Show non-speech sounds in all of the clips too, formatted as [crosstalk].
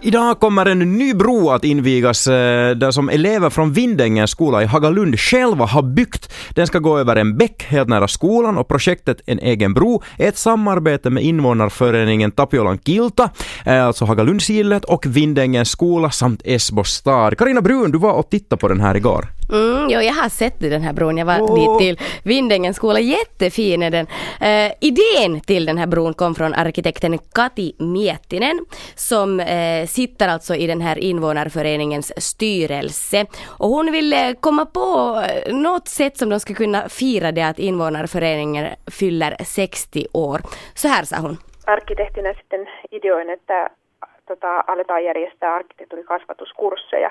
Idag kommer en ny bro att invigas eh, där som elever från Vindängens skola i Hagalund själva har byggt. Den ska gå över en bäck helt nära skolan och projektet En egen bro är ett samarbete med invånarföreningen Tapiolan Kilta, eh, alltså Hagalundsgillet och Vindängens skola samt Esbo stad. Karina Brun, du var och tittade på den här igår. Mm, jo, jag har sett den här bron. Jag var oh. dit till Vindängens skola. Jättefin är den. Uh, idén till den här bron kom från arkitekten Kati Miettinen som uh, sitter alltså i den här invånarföreningens styrelse. Och hon ville komma på något sätt som de skulle kunna fira det att invånarföreningen fyller 60 år. Så här sa hon. Arkkitehtinä sitten ideoin, että tota, aletaan järjestää arkkitehtuurikasvatuskursseja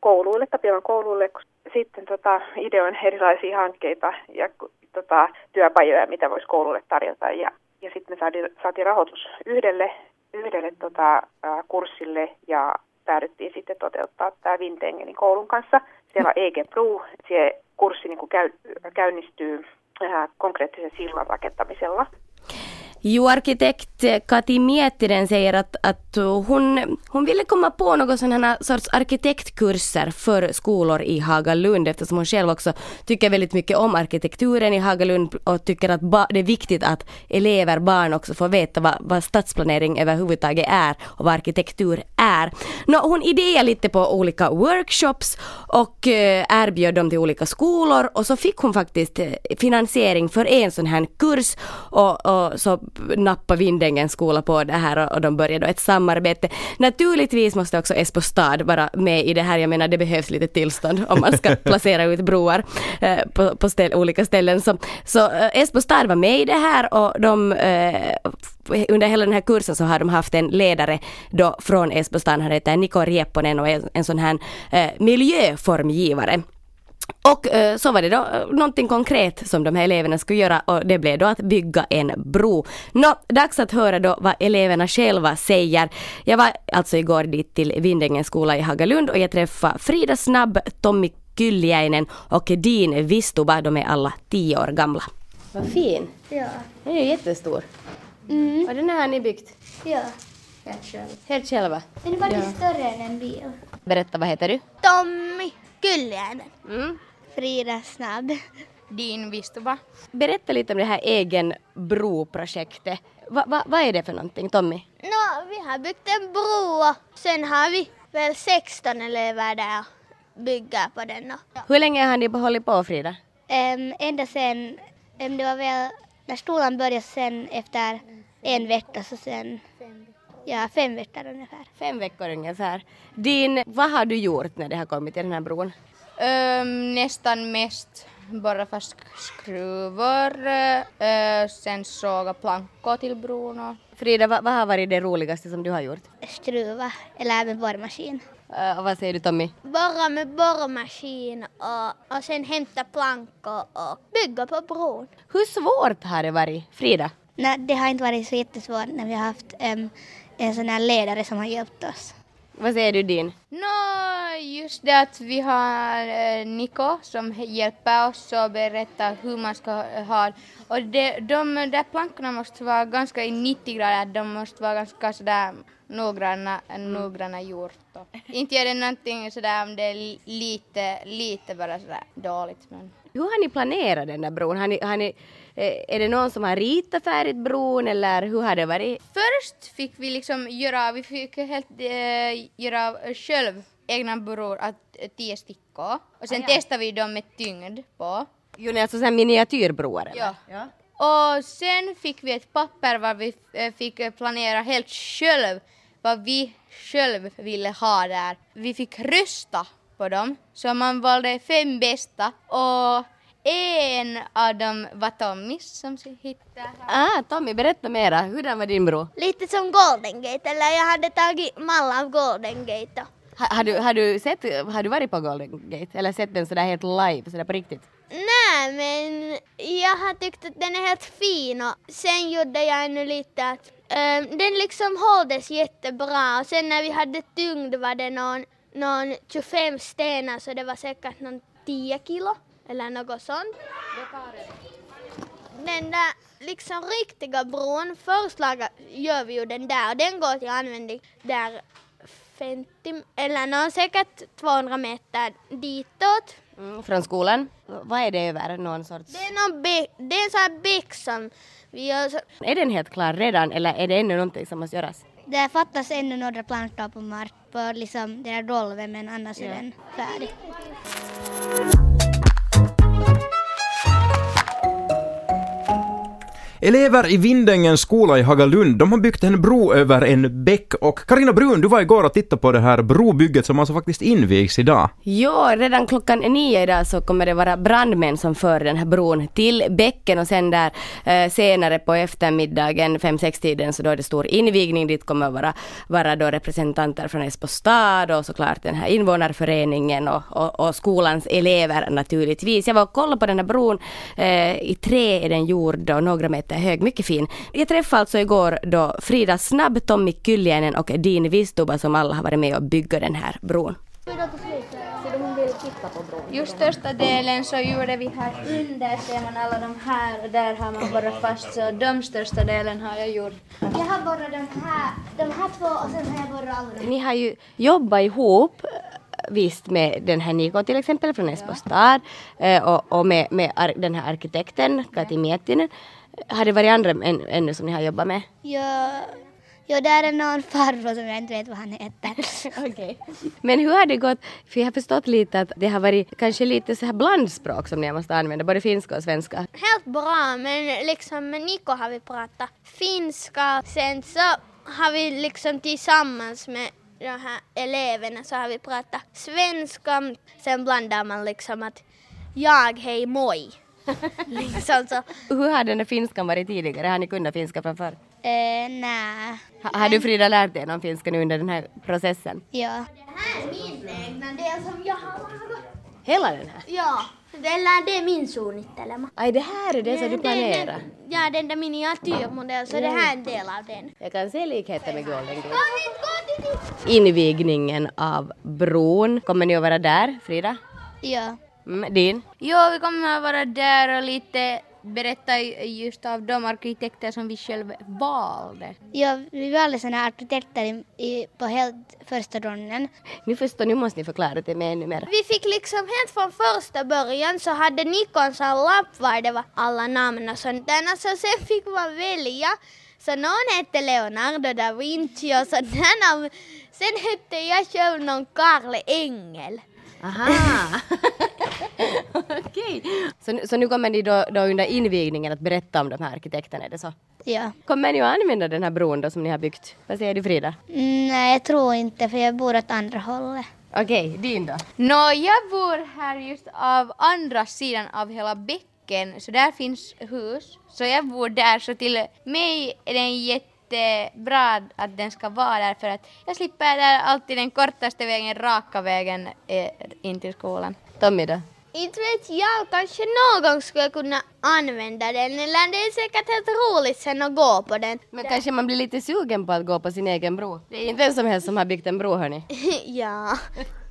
kouluille, Tapiolan kouluille. Sitten tota, ideoin erilaisia hankkeita ja tota, työpajoja, mitä voisi koululle tarjota. Ja, ja sitten me saatiin, saatiin rahoitus yhdelle, yhdelle tota, kurssille ja päädyttiin sitten toteuttaa tämä Vintengenin koulun kanssa. Siellä on EG Pro, se kurssi niin käy, käynnistyy konkreettisen sillan rakentamisella. Jo, arkitekt Kati Miettinen säger att, att hon, hon ville komma på någon sån här sorts arkitektkurser för skolor i Hagalund eftersom hon själv också tycker väldigt mycket om arkitekturen i Hagalund och tycker att ba, det är viktigt att elever, barn också får veta vad, vad stadsplanering överhuvudtaget är och vad arkitektur är. Nå, hon idéade lite på olika workshops och eh, erbjöd dem till olika skolor och så fick hon faktiskt eh, finansiering för en sån här kurs och, och så nappa Vindängens skola på det här och de började då ett samarbete. Naturligtvis måste också Esbo stad vara med i det här. Jag menar det behövs lite tillstånd om man ska [laughs] placera ut broar eh, på, på ställ, olika ställen. Så, så eh, Esbo stad var med i det här och de eh, under hela den här kursen så har de haft en ledare då från Esbo stad, han heter Niko Riepponen och är en sån här eh, miljöformgivare. Och eh, så var det då eh, någonting konkret som de här eleverna skulle göra och det blev då att bygga en bro. Nå, dags att höra då vad eleverna själva säger. Jag var alltså igår dit till Vindängens skola i Hagalund och jag träffade Frida Snabb, Tommy Kylliäinen och Din Vistuba. De är alla tio år gamla. Vad fin! Ja. Den är ju jättestor. Mm. Och den här har ni byggt? Ja. Helt själv. Helt själva? Den är faktiskt Ja. större än en bil. Berätta, vad heter du? Tommy Kylliäinen. Mm. Frida Snabb. Din Vistuba. Berätta lite om det här egen broprojektet. Va, va, vad är det för någonting, Tommy? Nå, vi har byggt en bro och sen har vi väl 16 elever där och bygger på den. Och, Hur länge har ni hållit på, Frida? Ehm, ända sen, um, det var väl när skolan började sen efter en vecka så sen, ja fem veckor ungefär. Fem veckor ungefär. Din, vad har du gjort när det har kommit till den här bron? Öm, nästan mest borra fast skruvar, ö, sen såga plankor till bron och Frida, vad, vad har varit det roligaste som du har gjort? Skruva eller med borrmaskin. Uh, och vad säger du Tommy? Borra med borrmaskin och, och sen hämta plankor och bygga på bron. Hur svårt har det varit? Frida? Nej, det har inte varit så jättesvårt när vi har haft em, en sån här ledare som har hjälpt oss. Vad säger du din? Nå, just det att vi har eh, Niko som hjälper oss och berättar hur man ska ha och det, de där plankorna måste vara ganska i 90 grader, de måste vara ganska sådär noggranna, noggranna gjort. Och inte gör det någonting sådär om det är li- lite, lite bara sådär dåligt men Hur har ni planerat den där bron? Har ni, har ni, eh, är det någon som har ritat färdigt bron eller hur har det varit? Först fick vi liksom göra, vi fick helt äh, göra själv egna bror, att äh, tio stickor. Och sen testade vi dem med tyngd på. Jo, ni är alltså så här miniatyrbroar eller? Ja. Och sen fick vi ett papper var vi fick planera helt själv vad vi själv ville ha där. Vi fick rösta på dem, så man valde fem bästa och en av dem var Tommys som hittade här. Ah, Tommy, berätta mera. Hurdan var din bro? Lite som Golden Gate, eller jag hade tagit mall av Golden Gate. Ha, har, du, har, du sett, har du varit på Golden Gate? Eller sett den sådär helt live, sådär på riktigt? Nej, men jag har tyckt att den är helt fin och sen gjorde jag ännu lite att ehm, den liksom hålldes jättebra och sen när vi hade tyngd var det någon, någon 25 stenar så det var säkert någon 10 kilo eller något sånt. Den där liksom riktiga bron, förslaget gör vi ju den där och den går till användning där 50 eller nå säkert 200 meter ditåt. Mm, från skolan. Vad är det över? Någon sorts... Det är, någon bäck, det är en sån här bäck som vi gör så, Är den helt klar redan eller är det ännu någonting som måste göras? Det fattas ännu några plankor på mark på liksom det där golvet men annars är den färdig. Elever i Vindängens skola i Hagalund, de har byggt en bro över en bäck och Karina Brun, du var igår och tittade på det här brobygget som alltså faktiskt invigs idag. Ja, redan klockan nio idag så kommer det vara brandmän som för den här bron till bäcken och sen där eh, senare på eftermiddagen, fem sex tiden så då är det stor invigning. Dit kommer vara, vara då representanter från Esbo stad och såklart den här invånarföreningen och, och, och skolans elever naturligtvis. Jag var och kollade på den här bron. Eh, I trä är den gjord och några meter hög, mycket fin. Jag träffade alltså igår då Frida Snabb, Tommy Kyljänen och Dean Vistuba som alla har varit med och bygga den här bron. Just största delen så gjorde vi här under, ser man alla de här och där har man borrat fast så de största delen har jag gjort. Jag har borrat de här, de här två och sen har jag borrat alla de Ni har ju jobbat ihop eh, visst med den här Niko till exempel från Esbo stad eh, och, och med, med ar- den här arkitekten Kati Miettinen. Har det varit andra än, ännu som ni har jobbat med? Ja, ja, där är någon farbror som jag inte vet vad han heter. [laughs] Okej. Men hur har det gått? För jag har förstått lite att det har varit kanske lite så här blandspråk som ni måste använda, både finska och svenska. helt bra men liksom med Niko har vi pratat finska. Sen så har vi liksom tillsammans med de här eleverna så har vi pratat svenska. Sen blandar man liksom att jag, hej, moi. [laughs] liksom så. Hur har den finskan varit tidigare? Har ni kunnat finska från förr? eh, nej. Ha, har du Frida lärt dig någon finska nu under den här processen? Ja. Det här är min egna del som jag har lagat. Hela den här? Ja, eller det är min suunnittelema. Aj, det här är det som du planerar. Ja, den där miniatyrmodell, så det här är en del av den. Jag kan se likheter med Golden dit! Invigningen av bron. Kommer ni att vara där, Frida? Ja. Mm, din? Jo, vi kommer att vara där och lite berätta just av de arkitekter som vi själva valde. ja, vi valde här arkitekter i, i, på helt första ronden. Nu förstår, nu måste ni förklara det med ännu mer. Vi fick liksom helt från första början så hade Nikon en lapp var det var alla namn och sånt där. Alltså, sen fick man välja. Så någon hette Leonardo da Vinci och sådär. Sen hette jag själv någon Karl Engel. Aha! [laughs] [laughs] Okej. Så, nu- så nu kommer ni då, då under invigningen att berätta om de här arkitekterna, är det så? Ja. Kommer ni att använda den här bron då som ni har byggt? Vad säger du Frida? Mm, nej, jag tror inte för jag bor åt andra hållet. Okej, din då? Nå, jag bor här just av andra sidan av hela bäcken, så där finns hus. Så jag bor där, så till mig är det jättebra att den ska vara där för att jag slipper där alltid den kortaste vägen, raka vägen eh, in till skolan. Tommy då? Inte vet jag, kanske någon gång skulle kunna använda den. Eller det är säkert helt roligt sen att gå på den. Men kanske man blir lite sugen på att gå på sin egen bro? Det är inte vem som helst som har byggt en bro hörni. [laughs] ja.